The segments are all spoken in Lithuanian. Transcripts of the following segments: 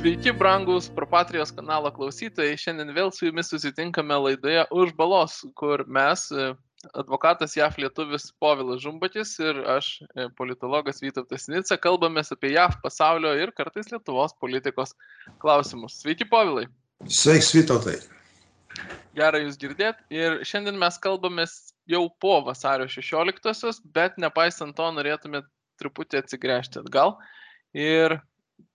Sveiki, brangus Propatrijos kanalo klausytojai. Šiandien vėl su jumis susitinkame laidoje Už balos, kur mes, e, advokatas JAF lietuvis Povilas Žumbatis ir aš, e, politologas Vytautas Nica, kalbamės apie JAF pasaulio ir kartais Lietuvos politikos klausimus. Sveiki, Povilai. Sveiks, Vytautai. Gerai jūs girdėt. Ir šiandien mes kalbamės jau po vasario 16-osios, bet nepaisant to norėtume truputį atsigręžti atgal. Ir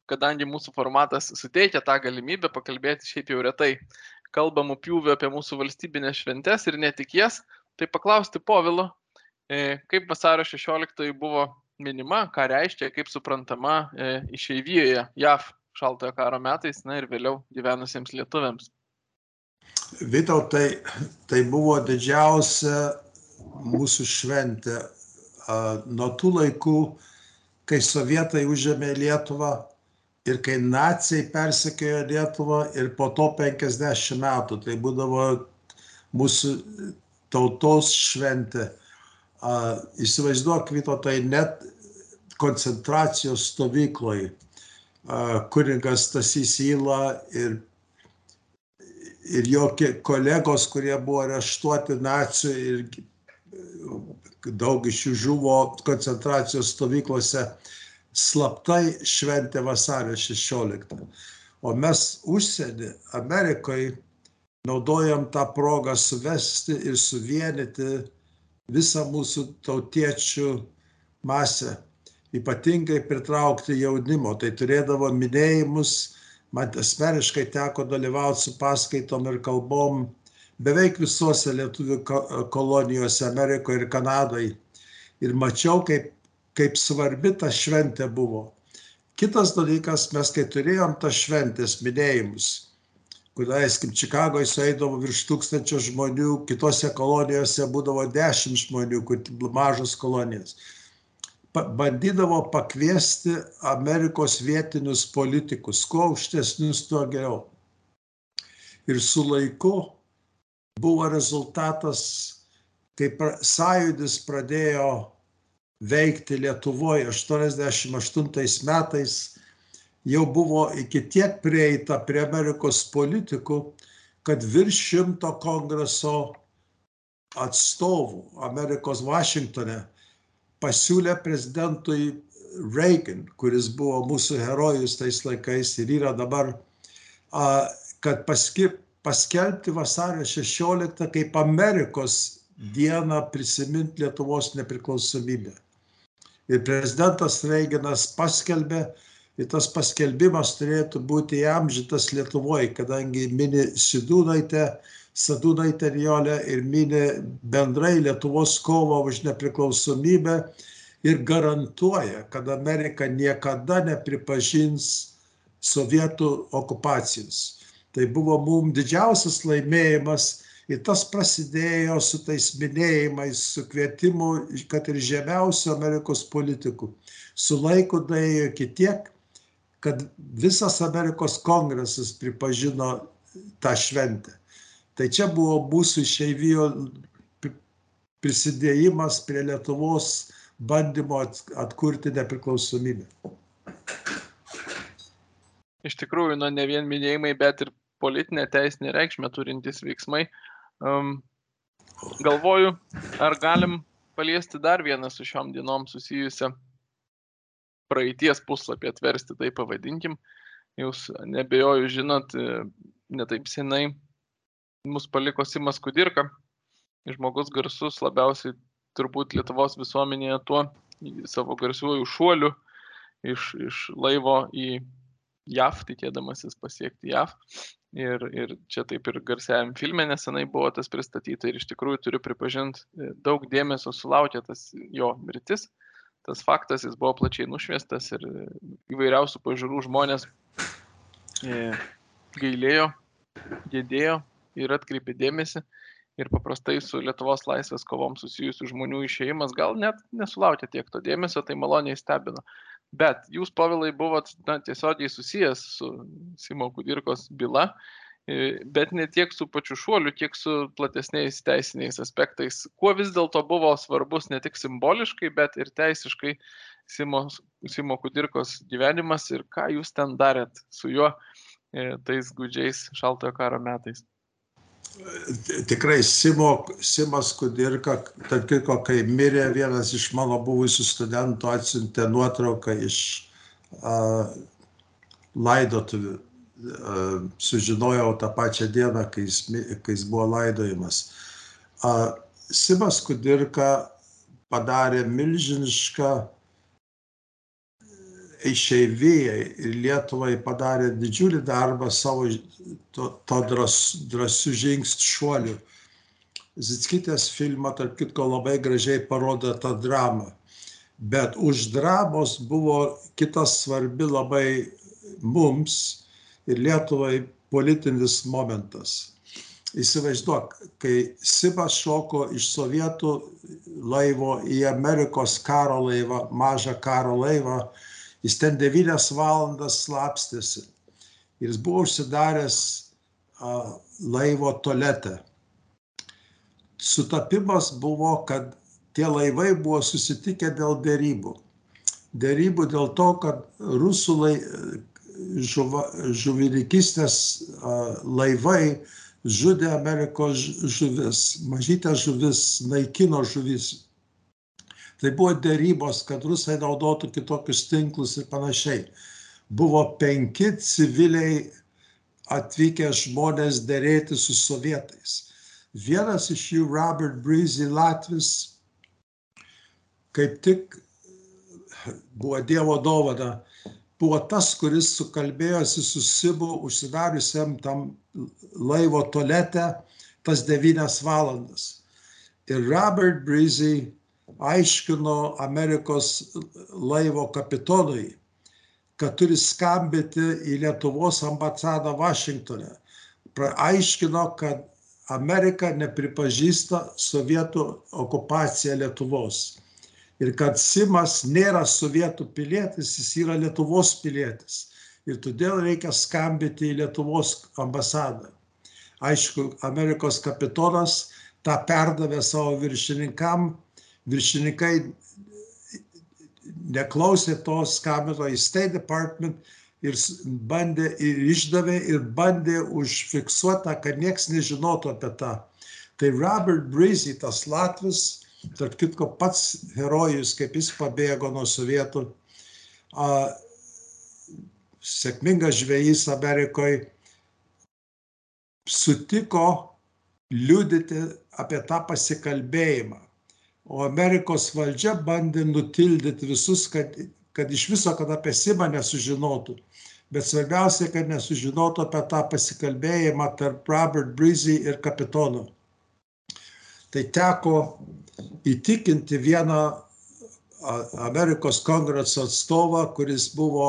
kadangi mūsų formatas suteikia tą galimybę pakalbėti šiaip jau retai kalbamų pjūvių apie mūsų valstybinės šventes ir ne tik jas, tai paklausti Povilo, e, kaip vasario 16 buvo minima, ką reiškia, kaip suprantama e, išeivijoje JAV šaltojo karo metais, na ir vėliau gyvenusiems lietuviams. Vytautai, tai buvo didžiausia mūsų šventė. Nuo tų laikų, kai sovietai užėmė Lietuvą, ir kai naciai persekiojo Lietuvą ir po to 50 metų, tai būdavo mūsų tautos šventė. Uh, įsivaizduok, Vito, tai net koncentracijos stovykloj uh, kuningas Tasys Įla ir, ir jo kolegos, kurie buvo areštuoti nacijų ir daug iš jų žuvo koncentracijos stovyklose, uh, slaptai šventė vasario 16. O mes užsienį, Amerikoje, naudojam tą progą suvesti ir suvienyti visą mūsų tautiečių masę, ypatingai pritraukti jaunimo. Tai turėdavo minėjimus, man asmeniškai teko dalyvauti su paskaitom ir kalbom beveik visuose lietuvių kolonijose Amerikoje ir Kanadoje. Ir mačiau, kaip kaip svarbi ta šventė buvo. Kitas dalykas, mes kai turėjom tas šventės minėjimus, kur, leiskim, Čikagoje sueidavo virš tūkstančio žmonių, kitose kolonijose būdavo dešimt žmonių, kur mažos kolonijos. Bandydavo pakviesti Amerikos vietinius politikus, kuo aukštesnius, tuo geriau. Ir su laiku buvo rezultatas, kai sąjūdis pradėjo veikti Lietuvoje 88 metais jau buvo iki tiek prieita prie Amerikos politikų, kad virš šimto kongreso atstovų Amerikos Vašingtone pasiūlė prezidentui Reagan, kuris buvo mūsų herojus tais laikais ir yra dabar, kad paskir, paskelbti vasario 16 kaip Amerikos dieną prisiminti Lietuvos nepriklausomybę ir prezidentas Reiginas paskelbė, ir tas paskelbimas turėtų būti įamžytas Lietuvoje, kadangi mini Sidūnaitė, Sadūnaitė Riolė ir mini bendrai Lietuvos kovą už nepriklausomybę ir garantuoja, kad Amerika niekada nepripažins sovietų okupacijos. Tai buvo mums didžiausias laimėjimas ir tas prasidėjo su tais minėjimais, su kvietimu, kad ir žemiausių Amerikos politikų. Su laiku daėjo iki tiek, kad visas Amerikos kongresas pripažino tą šventę. Tai čia buvo mūsų išeivijo prisidėjimas prie Lietuvos bandymo atkurti nepriklausomybę. Iš tikrųjų, nu, ne vien minėjimai, bet ir politinė teisinė reikšmė turintys veiksmai. Um, galvoju, ar galim paliesti dar vieną su šiom dienom susijusią praeities puslapį atversti, tai pavadinkim. Jūs nebejoju žinot, netaip senai mus paliko Simas Kudirka, žmogus garsus labiausiai turbūt Lietuvos visuomenėje tuo savo garsiuoju šuoliu iš, iš laivo į JAV, tikėdamasis pasiekti JAV. Ir, ir čia taip ir garsiajam filme nesenai buvo tas pristatyta ir iš tikrųjų turiu pripažinti, e, daug dėmesio sulaukė tas jo mirtis. Tas faktas, jis buvo plačiai nušviestas ir e, įvairiausių pažiūrų žmonės e, gailėjo, gėdėjo ir atkreipė dėmesį. Ir paprastai su Lietuvos laisvės kovom susijusių žmonių išėjimas gal net nesulaukė tiek to dėmesio, tai maloniai stebino. Bet jūs, Povilai, buvot na, tiesiogiai susijęs su Simo Kudirkos byla, bet ne tiek su pačiu šuoliu, kiek su platesniais teisiniais aspektais. Kuo vis dėlto buvo svarbus ne tik simboliškai, bet ir teisiškai Simo, Simo Kudirkos gyvenimas ir ką jūs ten darėt su juo tais gudžiais šaltojo karo metais. Tikrai Simo, Simas Kudirka, tarp kitko, kai mirė vienas iš mano buvusių studentų atsiuntė nuotrauką iš uh, laidotuvių. Uh, sužinojau tą pačią dieną, kai jis, kai jis buvo laidojimas. Uh, Simas Kudirka padarė milžinišką išeivijai ir Lietuvai padarė didžiulį darbą savo to, to dras, drąsių žingsnių šuolių. Zitskytės filmą, tarp kitko, labai gražiai parodo tą dramą. Bet už dramos buvo kitas svarbi labai mums ir Lietuvai politinis momentas. Įsivaizduok, kai Sibas šoko iš sovietų laivo į Amerikos karo laivą, mažą karo laivą, Jis ten devynias valandas slapstėsi. Ir jis buvo užsidaręs a, laivo toletę. Sutapimas buvo, kad tie laivai buvo susitikę dėl dėrybų. Dėrybų dėl to, kad rusų lai, žuva, žuvininkistės laivai žudė Amerikos žuvis, mažytės žuvis, naikino žuvis Tai buvo dėrybos, kad rusai naudotų kitokius tinklus ir panašiai. Buvo penki civiliai atvykę žmonės dėrėti su sovietais. Vienas iš jų, Robert Breezy Latvis, kaip tik buvo Dievo dovana, buvo tas, kuris sukalbėjosi su Sibu užsidariusiam tam laivo tolete tas devynias valandas. Ir Robert Breezy aiškino Amerikos laivo kapitonui, kad turi skambinti į Lietuvos ambasadą Vašingtone. Aiškino, kad Amerika nepripažįsta sovietų okupaciją Lietuvos. Ir kad Simas nėra sovietų pilietis, jis yra Lietuvos pilietis. Ir todėl reikia skambinti į Lietuvos ambasadą. Aišku, Amerikos kapitonas tą perdavė savo viršininkam viršininkai neklausė to skambino į State Department ir bandė ir išdavė ir bandė užfiksuotą, kad nieks nežinotų apie tą. Tai Robert Breezy, tas Latvis, tarp kitko pats herojus, kaip jis pabėgo nuo sovietų, a, sėkmingas žvėjys Amerikoje, sutiko liudyti apie tą pasikalbėjimą o Amerikos valdžia bandė nutildyti visus, kad, kad iš viso, kad apie Simą nesužinotų. Bet svarbiausia, kad nesužinotų apie tą pasikalbėjimą tarp Robert Breezy ir kapitono. Tai teko įtikinti vieną Amerikos kongreso atstovą, kuris buvo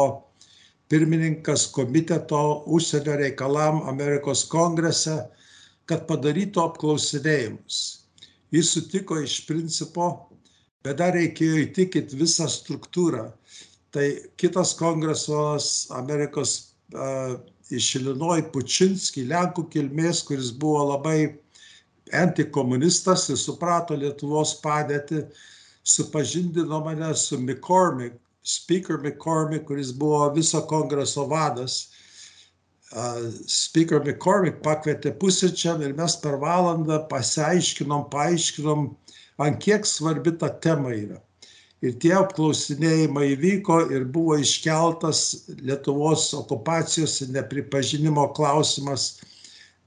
pirmininkas komiteto užsienio reikalam Amerikos kongrese, kad padarytų apklausinėjimus Jis sutiko iš principo, bet dar reikėjo įtikinti visą struktūrą. Tai kitas kongresos Amerikos uh, iš Ilinoj Pučinski, Lenkų kilmės, kuris buvo labai antikomunistas ir suprato Lietuvos padėtį, supažindino mane su McCormick, Speaker McCormick, kuris buvo viso kongreso vadas Speaker McCormick pakvietė pusryčiam ir mes per valandą pasiaiškinom, paaiškinom, ant kiek svarbi ta tema yra. Ir tie apklausinėjimai vyko ir buvo iškeltas Lietuvos okupacijos ir nepripažinimo klausimas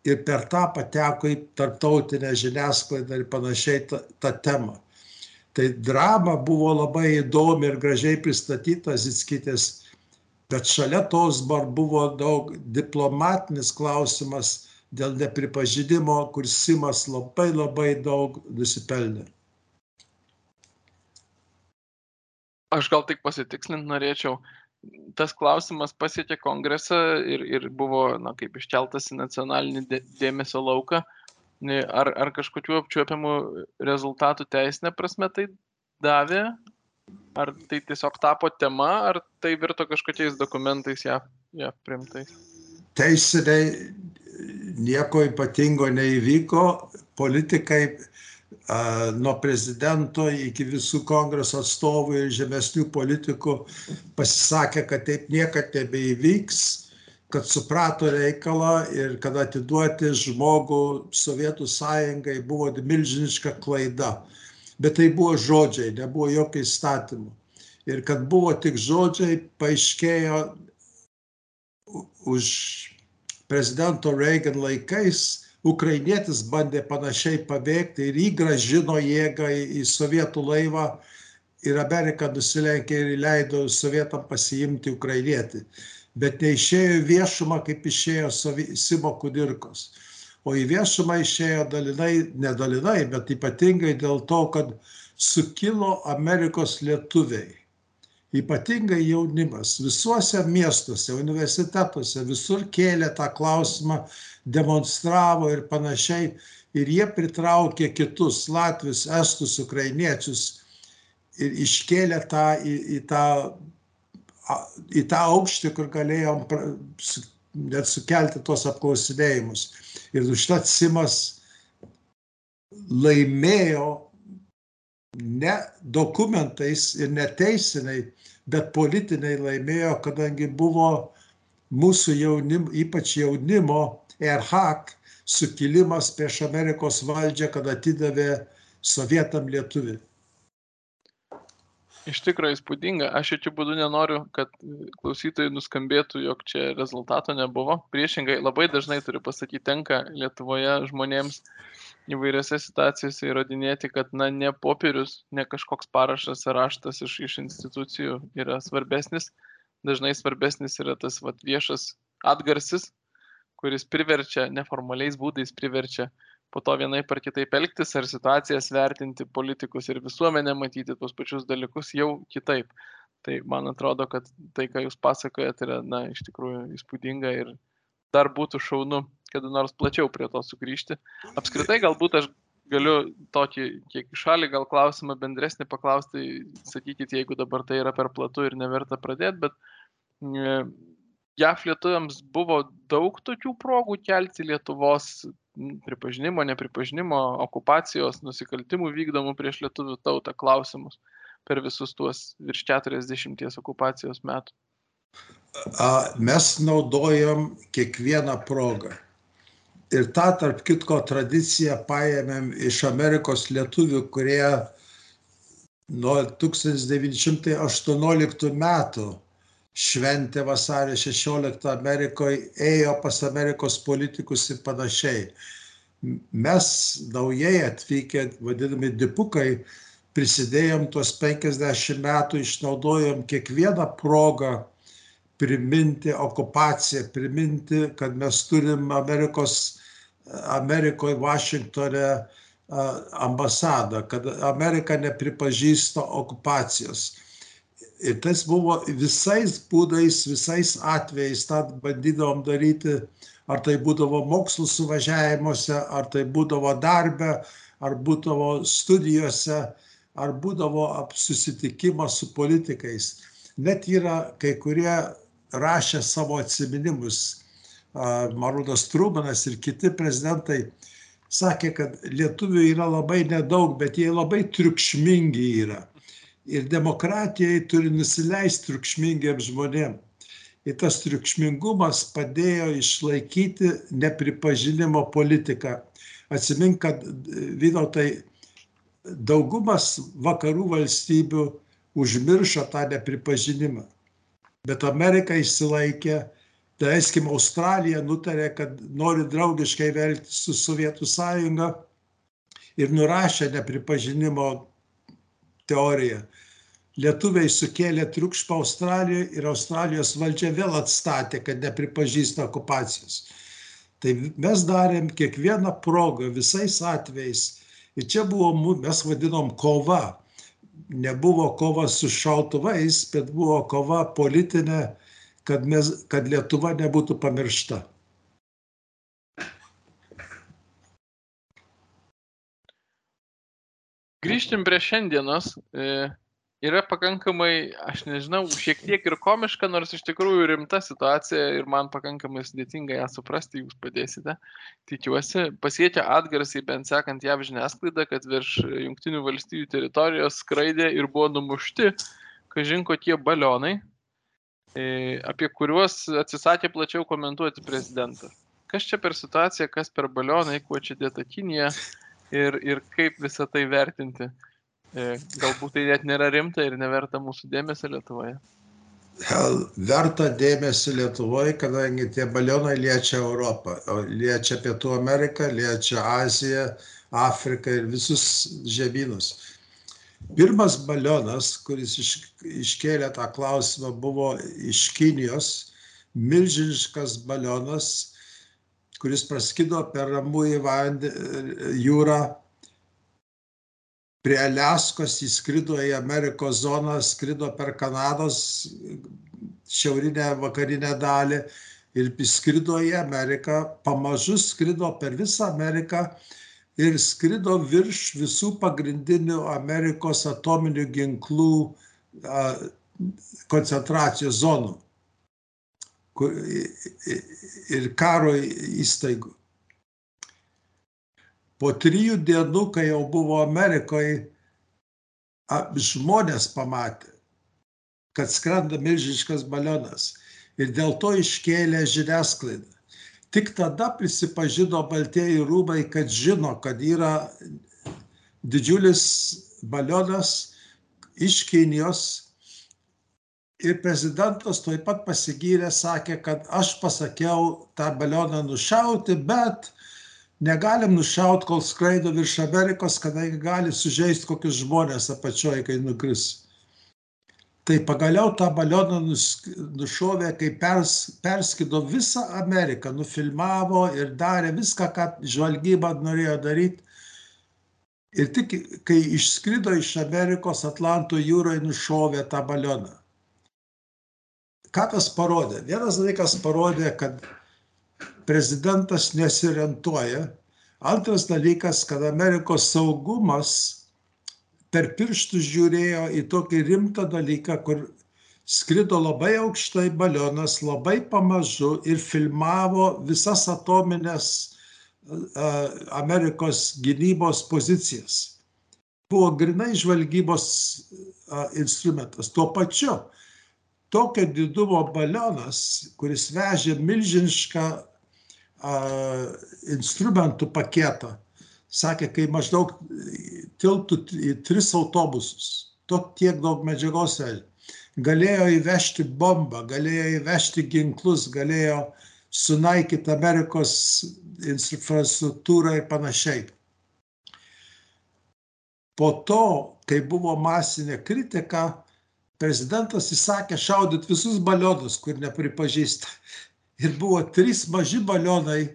ir per tą pateko į tarptautinę žiniasklaidą ir panašiai tą, tą temą. Tai drama buvo labai įdomi ir gražiai pristatyta Zitskytės bet šalia tos bar buvo daug diplomatinis klausimas dėl nepripažinimo, kur Simas labai labai daug nusipelnė. Aš gal tik pasitikslint norėčiau. Tas klausimas pasiekė kongresą ir, ir buvo, na, kaip iškeltas į nacionalinį dėmesio lauką. Ar, ar kažkokiu apčiuopiamu rezultatų teisinė prasme tai davė, Ar tai tiesiog tapo tema, ar tai virto kažkokiais dokumentais ją, ją primtais? Teisiniai nieko ypatingo neįvyko, politikai nuo prezidento iki visų kongreso atstovų ir žemesnių politikų pasisakė, kad taip niekad nebeįvyks, kad suprato reikalą ir kad atiduoti žmogų Sovietų sąjungai buvo milžiniška klaida. Bet tai buvo žodžiai, nebuvo jokio įstatymų. Ir kad buvo tik žodžiai, paaiškėjo už prezidento Reagan laikais ukrainietis bandė panašiai pabėgti ir jį gražino jėgą į sovietų laivą ir Amerika nusilenkė ir leido sovietam pasiimti ukrainietį. Bet neišėjo viešumą, kaip išėjo Simo Kudirkos. O į viešumą išėjo dalinai, nedalinai, bet ypatingai dėl to, kad sukilo Amerikos lietuviai. Ypatingai jaunimas visuose miestuose, universitetuose, visur kėlė tą klausimą demonstravo ir panašiai. Ir jie pritraukė kitus latvius, estus, ukrainiečius ir iškėlė tą į, į, tą, į tą aukštį, kur galėjom net sukelti tuos apklausinėjimus. Ir užtat Simas laimėjo ne dokumentais ir neteisiniai, bet politiniai laimėjo, kadangi buvo mūsų jaunimo, ypač jaunimo Erhak sukilimas prieš Amerikos valdžią, kad atidavė sovietam lietuvį. Iš tikrųjų įspūdinga. Aš jokių būdų nenoriu, kad klausytojai nuskambėtų, jog čia rezultato nebuvo. Priešingai, labai dažnai turiu pasakyti, tenka Lietuvoje žmonėms įvairiose situacijose įrodinėti, kad na, ne popierius, ne kažkoks parašas ar raštas iš, iš institucijų yra svarbesnis. Dažnai svarbesnis yra tas vat, viešas atgarsis, kuris priverčia, neformaliais būdais priverčia po to vienai par kitaip elgtis ar situacijas vertinti, politikus ir visuomenę matyti tuos pačius dalykus jau kitaip. Tai man atrodo, kad tai, ką jūs pasakojate, yra, na, iš tikrųjų įspūdinga ir dar būtų šaunu, kada nors plačiau prie to sugrįžti. Apskritai, galbūt aš galiu tokį, kiek į šalį, gal klausimą bendresnį paklausti, sakykit, jeigu dabar tai yra per platu ir neverta pradėti, bet JAF lietuviams buvo daug tokių progų kelti Lietuvos pripažinimo, nepripažinimo, okupacijos, nusikaltimų vykdomų prieš lietuvių tautą klausimus per visus tuos virš 40 okupacijos metų. Mes naudojam kiekvieną progą. Ir tą, tarp kitko, tradiciją paėmėm iš Amerikos lietuvių, kurie nuo 1918 metų šventė vasario 16 Amerikoje, ėjo pas Amerikos politikus ir panašiai. Mes naujai atvykę, vadinami dipukai, prisidėjom tuos 50 metų, išnaudojom kiekvieną progą priminti okupaciją, priminti, kad mes turim Amerikos, Amerikoje, Vašingtone ambasadą, kad Amerika nepripažįsta okupacijos Ir tas buvo visais būdais, visais atvejais, tą bandydavom daryti, ar tai būdavo mokslų suvažiavimuose, ar tai būdavo darbe, ar būdavo studijose, ar būdavo susitikimas su politikais. Net yra kai kurie rašė savo atsiminimus. Marudas Trumanas ir kiti prezidentai sakė, kad lietuvių yra labai nedaug, bet jie labai triukšmingi yra ir demokratijai turi nusileisti triukšmingiem žmonėm. Ir tas triukšmingumas padėjo išlaikyti nepripažinimo politiką. Atsimink, kad Vytautai daugumas vakarų valstybių užmiršo tą nepripažinimą. Bet Amerika išsilaikė, daleiskim, Australija nutarė, kad nori draugiškai velti su Sovietų sąjunga ir nurašė nepripažinimo teoriją. Lietuviai sukėlė triukšmą Australijoje ir Australijos valdžia vėl atstatė, kad nepripažįsta okupacijos. Tai mes darėm kiekvieną progą, visais atvejais. Ir čia buvo, mes vadinom kova. Nebuvo kova su šautuvais, bet buvo kova politinė, kad, mes, kad Lietuva nebūtų pamiršta. Grįžtim prie šiandienos. E, yra pakankamai, aš nežinau, šiek tiek ir komiška, nors iš tikrųjų rimta situacija ir man pakankamai sudėtinga ją suprasti, jūs padėsite. Tikiuosi, pasiekia atgarsiai, bent sekant jav žiniasklaidą, kad virš Junktinių valstybių teritorijos skraidė ir buvo numušti, kažin kokie balionai, e, apie kuriuos atsisakė plačiau komentuoti prezidentas. Kas čia per situacija, kas per balionai, kuo čia dėta Kinija ir, ir kaip visą tai vertinti. E, galbūt tai net nėra rimta ir neverta mūsų dėmesio Lietuvoje. Verta dėmesio Lietuvoje, kadangi tie balionai liečia Europą, liečia Pietų Ameriką, liečia Aziją, Afriką ir visus žemynus. Pirmas balionas, kuris iš, iškėlė tą klausimą, buvo iš Kinijos, milžiniškas balionas, kuris praskido per ramųjį jūrą. Prie Aliaskos įskrido į Amerikos zoną, skrido per Kanados šiaurinę vakarinę dalį ir įskrido į Ameriką, pamažu skrido per visą Ameriką ir skrido virš visų pagrindinių Amerikos atominių ginklų koncentracijos zonų kur, ir karo įstaigų po trijų dienų, kai jau buvo Amerikoje, žmonės pamatė, kad skrenda milžiniškas balionas ir dėl to iškėlė žiniasklaidą. Tik tada prisipažino Baltieji rūmai, kad žino, kad yra didžiulis balionas iš Kinijos ir prezidentas taip pat pasigyrė, sakė, kad aš pasakiau tą balioną nušauti, bet negalim nušaut, kol skraido virš Amerikos, kadangi gali sužeisti kokius žmonės apačioje, kai nukris. Tai pagaliau tą balioną nušovė, kai pers, perskido visą Ameriką, nufilmavo ir darė viską, ką žvalgyba norėjo daryti. Ir tik kai išskrido iš Amerikos Atlanto jūroje, nušovė tą balioną. Ką tas parodė? Vienas dalykas parodė, kad prezidentas nesiorientuoja. Antras dalykas, kad Amerikos saugumas per pirštus žiūrėjo į tokį rimtą dalyką, kur skrido labai aukštai balionas, labai pamažu ir filmavo visas atominės Amerikos gynybos pozicijas. Buvo grinai žvalgybos instrumentas. Tuo pačiu, tokio didumo balionas, kuris vežė milžinišką instrumentų paketą. Sakė, kai maždaug tiltų į tris autobusus, to tiek daug medžiagos vežė. Galėjo įvežti bombą, galėjo įvežti ginklus, galėjo sunaikyti Amerikos infrastruktūrą ir panašiai. Po to, kai buvo masinė kritika, prezidentas įsakė šaudyti visus balionus, kur nepripažįsta ir buvo trys maži balionai,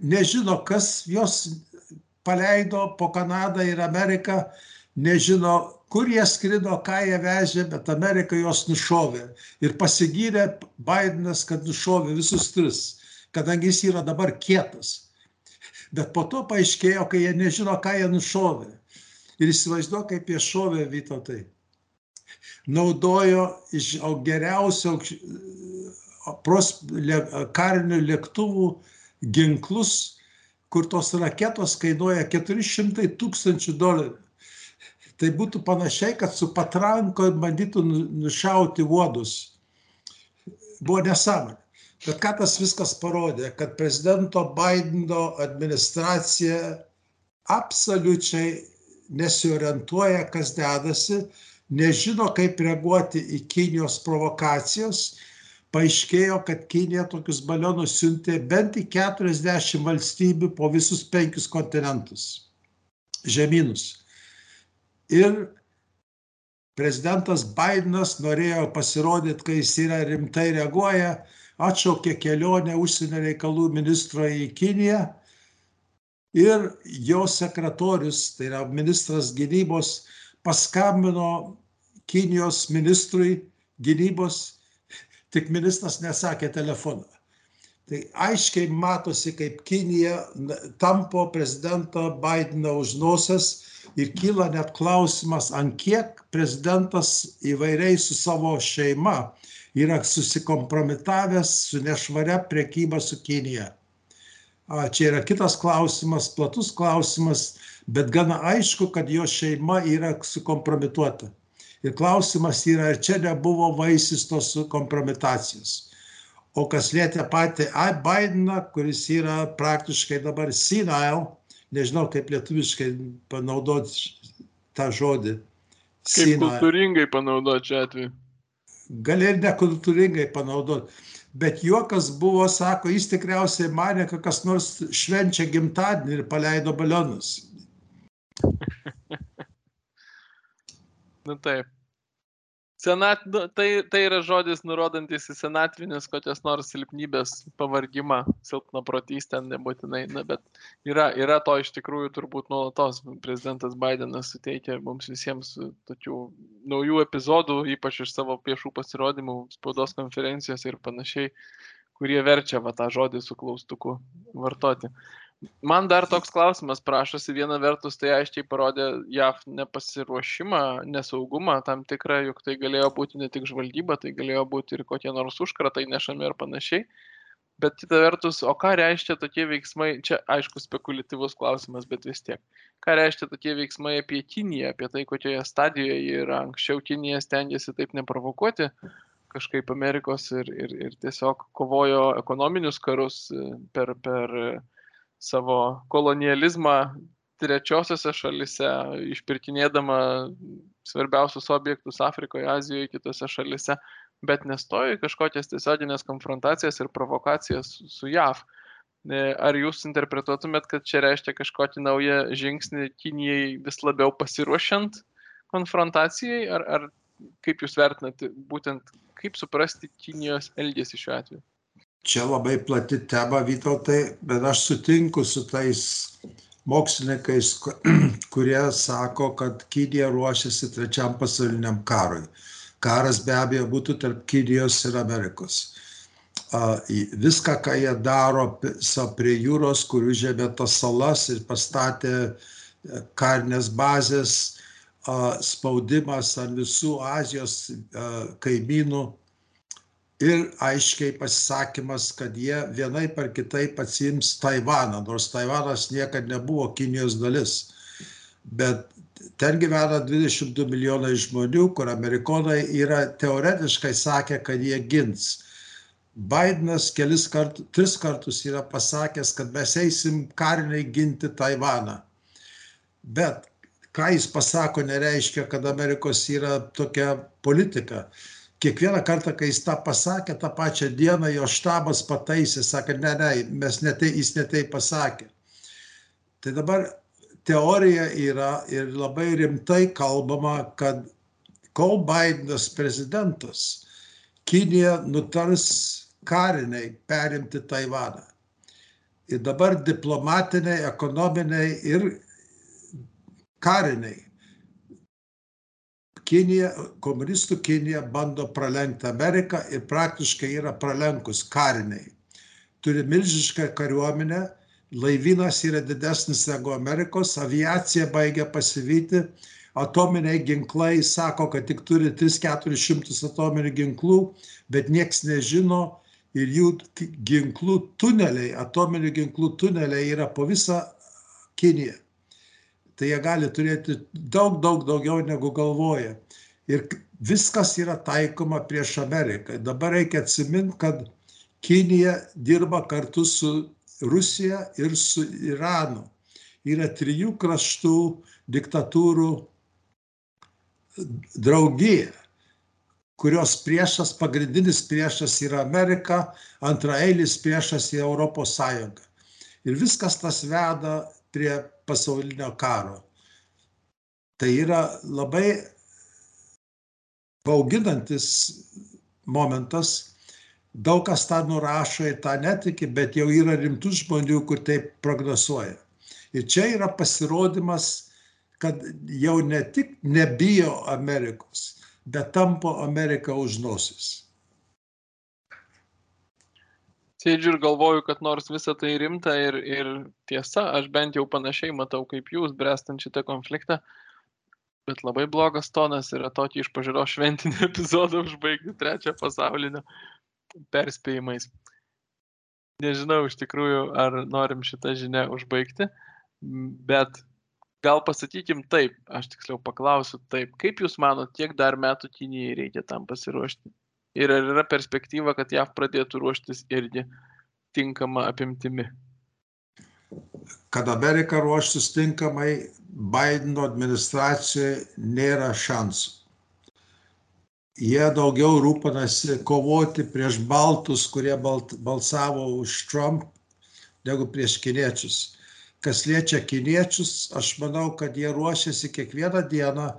nežino, kas juos paleido po Kanadą ir Ameriką, nežino, kur jie skrido, ką jie vežė, bet Amerika juos nušovė. Ir pasigyrė Bidenas, kad nušovė visus tris, kadangi jis yra dabar kietas. Bet po to paaiškėjo, kai jie nežino, ką jie nušovė. Ir įsivaizduoju, kaip jie šovė Vytautai. Naudojo iš geriausio pros, le, karinių lėktuvų ginklus, kur tos raketos kainuoja 400 tūkstančių dolerių. Tai būtų panašiai, kad su patranko bandytų nu, nušauti uodus. Buvo nesąmonė. Bet ką tas viskas parodė, kad prezidento Bideno administracija absoliučiai nesiorientuoja, kas dedasi, nežino, kaip reaguoti į Kinijos provokacijas paaiškėjo, kad Kinija tokius balionus siuntė bent į 40 valstybių po visus penkius kontinentus, žemynus. Ir prezidentas Bidenas norėjo pasirodyti, kai jis yra rimtai reaguoja, atšaukė kelionę užsienio reikalų ministro į Kiniją ir jo sekretorius, tai yra ministras gynybos, paskambino Kinijos ministrui gynybos tik ministras nesakė telefoną. Tai aiškiai matosi, kaip Kinija tampo prezidento Bideno už nosies, ir kyla net klausimas, ant kiek prezidentas įvairiai su savo šeima yra susikompromitavęs su nešvaria priekyba su Kinija. Čia yra kitas klausimas, platus klausimas, bet gana aišku, kad jo šeima yra sukompromituota. Ir klausimas yra, ar čia nebuvo vaisius tos kompromitacijos. O kas lietė patį Bideną, kuris yra praktiškai dabar senile, nežinau kaip lietuviškai panaudoti tą žodį. Kaip senile. kultūringai panaudoti čia atveju. Gali ir nekultūringai panaudoti. Bet juokas buvo, sako, jis tikriausiai mane, kad kas nors švenčia gimtadienį ir paleido balionus. nu taip. Senat, nu, tai, tai yra žodis nurodantis į senatvinės kokias nors silpnybės pavargimą, silpną protystę, nebūtinai, na, bet yra, yra to iš tikrųjų turbūt nuolatos. Prezidentas Bidenas suteikia mums visiems tokių naujų epizodų, ypač iš savo viešų pasirodymų, spaudos konferencijos ir panašiai, kurie verčia va tą žodį su klaustuku vartoti. Man dar toks klausimas prašosi. Viena vertus tai aiškiai parodė JAV nepasiruošimą, nesaugumą tam tikrą, juk tai galėjo būti ne tik žvalgyba, tai galėjo būti ir kokie nors užkratai nešami ir panašiai. Bet kita vertus, o ką reiškia tokie veiksmai, čia aišku spekuliatyvus klausimas, bet vis tiek. Ką reiškia tokie veiksmai apie Kiniją, apie tai, kokioje stadijoje yra. Anksčiau Kinija stengiasi taip neprovokuoti kažkaip Amerikos ir, ir, ir tiesiog kovojo ekonominius karus per, per savo kolonializmą trečiosiose šalise, išpirkinėdama svarbiausius objektus Afrikoje, Azijoje, kitose šalise, bet nestoja kažkokias tiesioginės konfrontacijas ir provokacijas su JAV. E, ar jūs interpretuotumėt, kad čia reiškia kažkokį naują žingsnį Kinijai vis labiau pasiruošiant konfrontacijai, ar, ar kaip jūs vertinate būtent, kaip suprasti Kinijos elgesį šiuo atveju? Čia labai plati tema, Vytautai, bet aš sutinku su tais mokslininkais, kurie sako, kad Kinija ruošiasi trečiam pasauliniam karui. Karas be abejo būtų tarp Kinijos ir Amerikos. Viską, ką jie daro prie jūros, kur užėmė tas salas ir pastatė e, karinės bazės, spaudimas ant visų Azijos kaimynų ir aiškiai pasisakymas, kad jie vienaip ar kitaip atsims Taivaną, nors Taivanas niekada nebuvo Kinijos dalis. Bet ten gyvena 22 milijonai žmonių, kur amerikonai yra teoretiškai sakę, kad jie gins. Bidenas kelis kartus, tris kartus yra pasakęs, kad mes eisim kariniai ginti Taivaną. Bet ką jis pasako, nereiškia, kad Amerikos yra tokia politika kiekvieną kartą, kai jis tą pasakė, tą pačią dieną jo štabas pataisė, sakė, ne, ne, mes netai, jis netai pasakė. Tai dabar teorija yra ir labai rimtai kalbama, kad kol Bidenas prezidentas, Kinija nutars kariniai perimti Taivaną. Ir dabar diplomatiniai, ekonominiai ir kariniai Kinija, komunistų Kinija bando pralenkti Ameriką ir praktiškai yra pralenkus kariniai. Turi milžišką kariuomenę, laivynas yra didesnis negu Amerikos, aviacija baigia pasivyti, atominiai ginklai sako, kad tik turi 3-400 atominių ginklų, bet nieks nežino ir jų ginklų tuneliai, atominių ginklų tuneliai yra po visą Kiniją tai jie gali turėti daug, daug daugiau negu galvoja. Ir viskas yra taikoma prieš Ameriką. Dabar reikia atsiminti, kad Kinija dirba kartu su Rusija ir su Iranu. Yra trijų kraštų diktatūrų draugija, kurios priešas, pagrindinis priešas yra Amerika, antraeilis priešas yra Europos Sąjunga. Ir viskas tas veda prie pasaulinio karo. Tai yra labai bauginantis momentas. Daug kas tą nurašo ir tą netiki, bet jau yra rimtų žmonių, kur taip prognozuoja. Ir čia yra pasirodymas, kad jau ne tik nebijo Amerikos, bet tampo Amerika už nosis. Sėdžiu ir galvoju, kad nors visa tai rimta ir, ir tiesa, aš bent jau panašiai matau kaip jūs, brestant šitą konfliktą, bet labai blogas tonas yra tokį iš pažiūro šventinį epizodą užbaigti trečią pasaulinio perspėjimais. Nežinau iš tikrųjų, ar norim šitą žinę užbaigti, bet gal pasakykim taip, aš tiksliau paklausiu taip, kaip Jūs manot, kiek dar metų Kinijai reikia tam pasiruošti? Ir ar yra perspektyva, kad JAV pradėtų ruoštis irgi tinkama apimtimi? Kad Amerika ruoštis tinkamai, Bideno administracijoje nėra šansų. Jie daugiau rūpinasi kovoti prieš baltus, kurie balt, balsavo už Trump, negu prieš kiniečius kas liečia kiniečius, aš manau, kad jie ruošiasi kiekvieną dieną,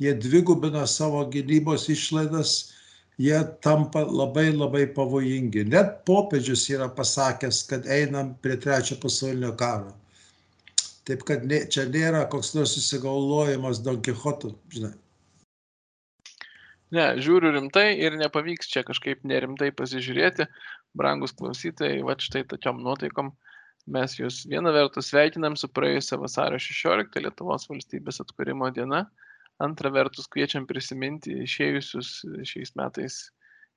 jie dvigubina savo gynybos išlaidas, jie tampa labai labai pavojingi. Net popiežius yra pasakęs, kad einam prie trečio pasaulinio karo. Taip kad ne, čia nėra koks nors susigalvojimas Don Quixoto, žinai. Ne, žiūriu rimtai ir nepavyks čia kažkaip nerimtai pasižiūrėti. Brangus klausytojai, va štai tokiam nuotaikom mes jūs viena vertus sveikinam su praėjusią vasario 16 Lietuvos valstybės atkūrimo diena, antra vertus kviečiam prisiminti išėjusius šiais metais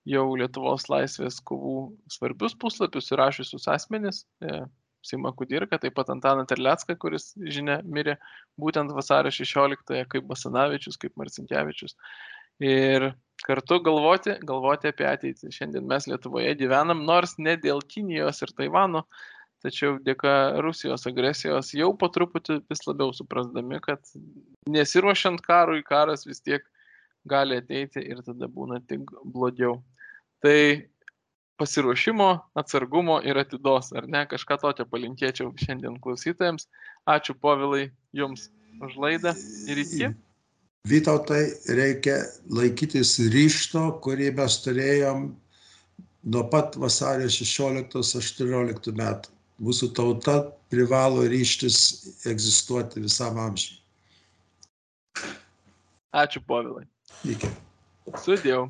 jau Lietuvos laisvės kovų svarbius puslapius įrašiusius asmenis. E, Sima Kudirka, taip pat Antaną Terlecką, kuris, žinia, mirė būtent vasario 16-ąją, kaip Basanavičius, kaip Marcinkievičius. Ir kartu galvoti, galvoti apie ateitį. Šiandien mes Lietuvoje gyvenam, nors ne dėl Kinijos ir Taivano, tačiau dėka Rusijos agresijos jau po truputį vis labiau suprasdami, kad nesiruošiant karui, karas vis tiek gali ateiti ir tada būna tik blogiau. Tai pasiruošimo, atsargumo ir atidos, ar ne, kažką tokio palinkėčiau šiandien klausytojams. Ačiū povilai Jums už laidą ir iki. Vytautai reikia laikytis ryšto, kurį mes turėjom nuo pat vasario 16-18 metų mūsų tauta privalo ryštis egzistuoti visam amžiui. Ačiū, Povilai. Iki. Sudėjau.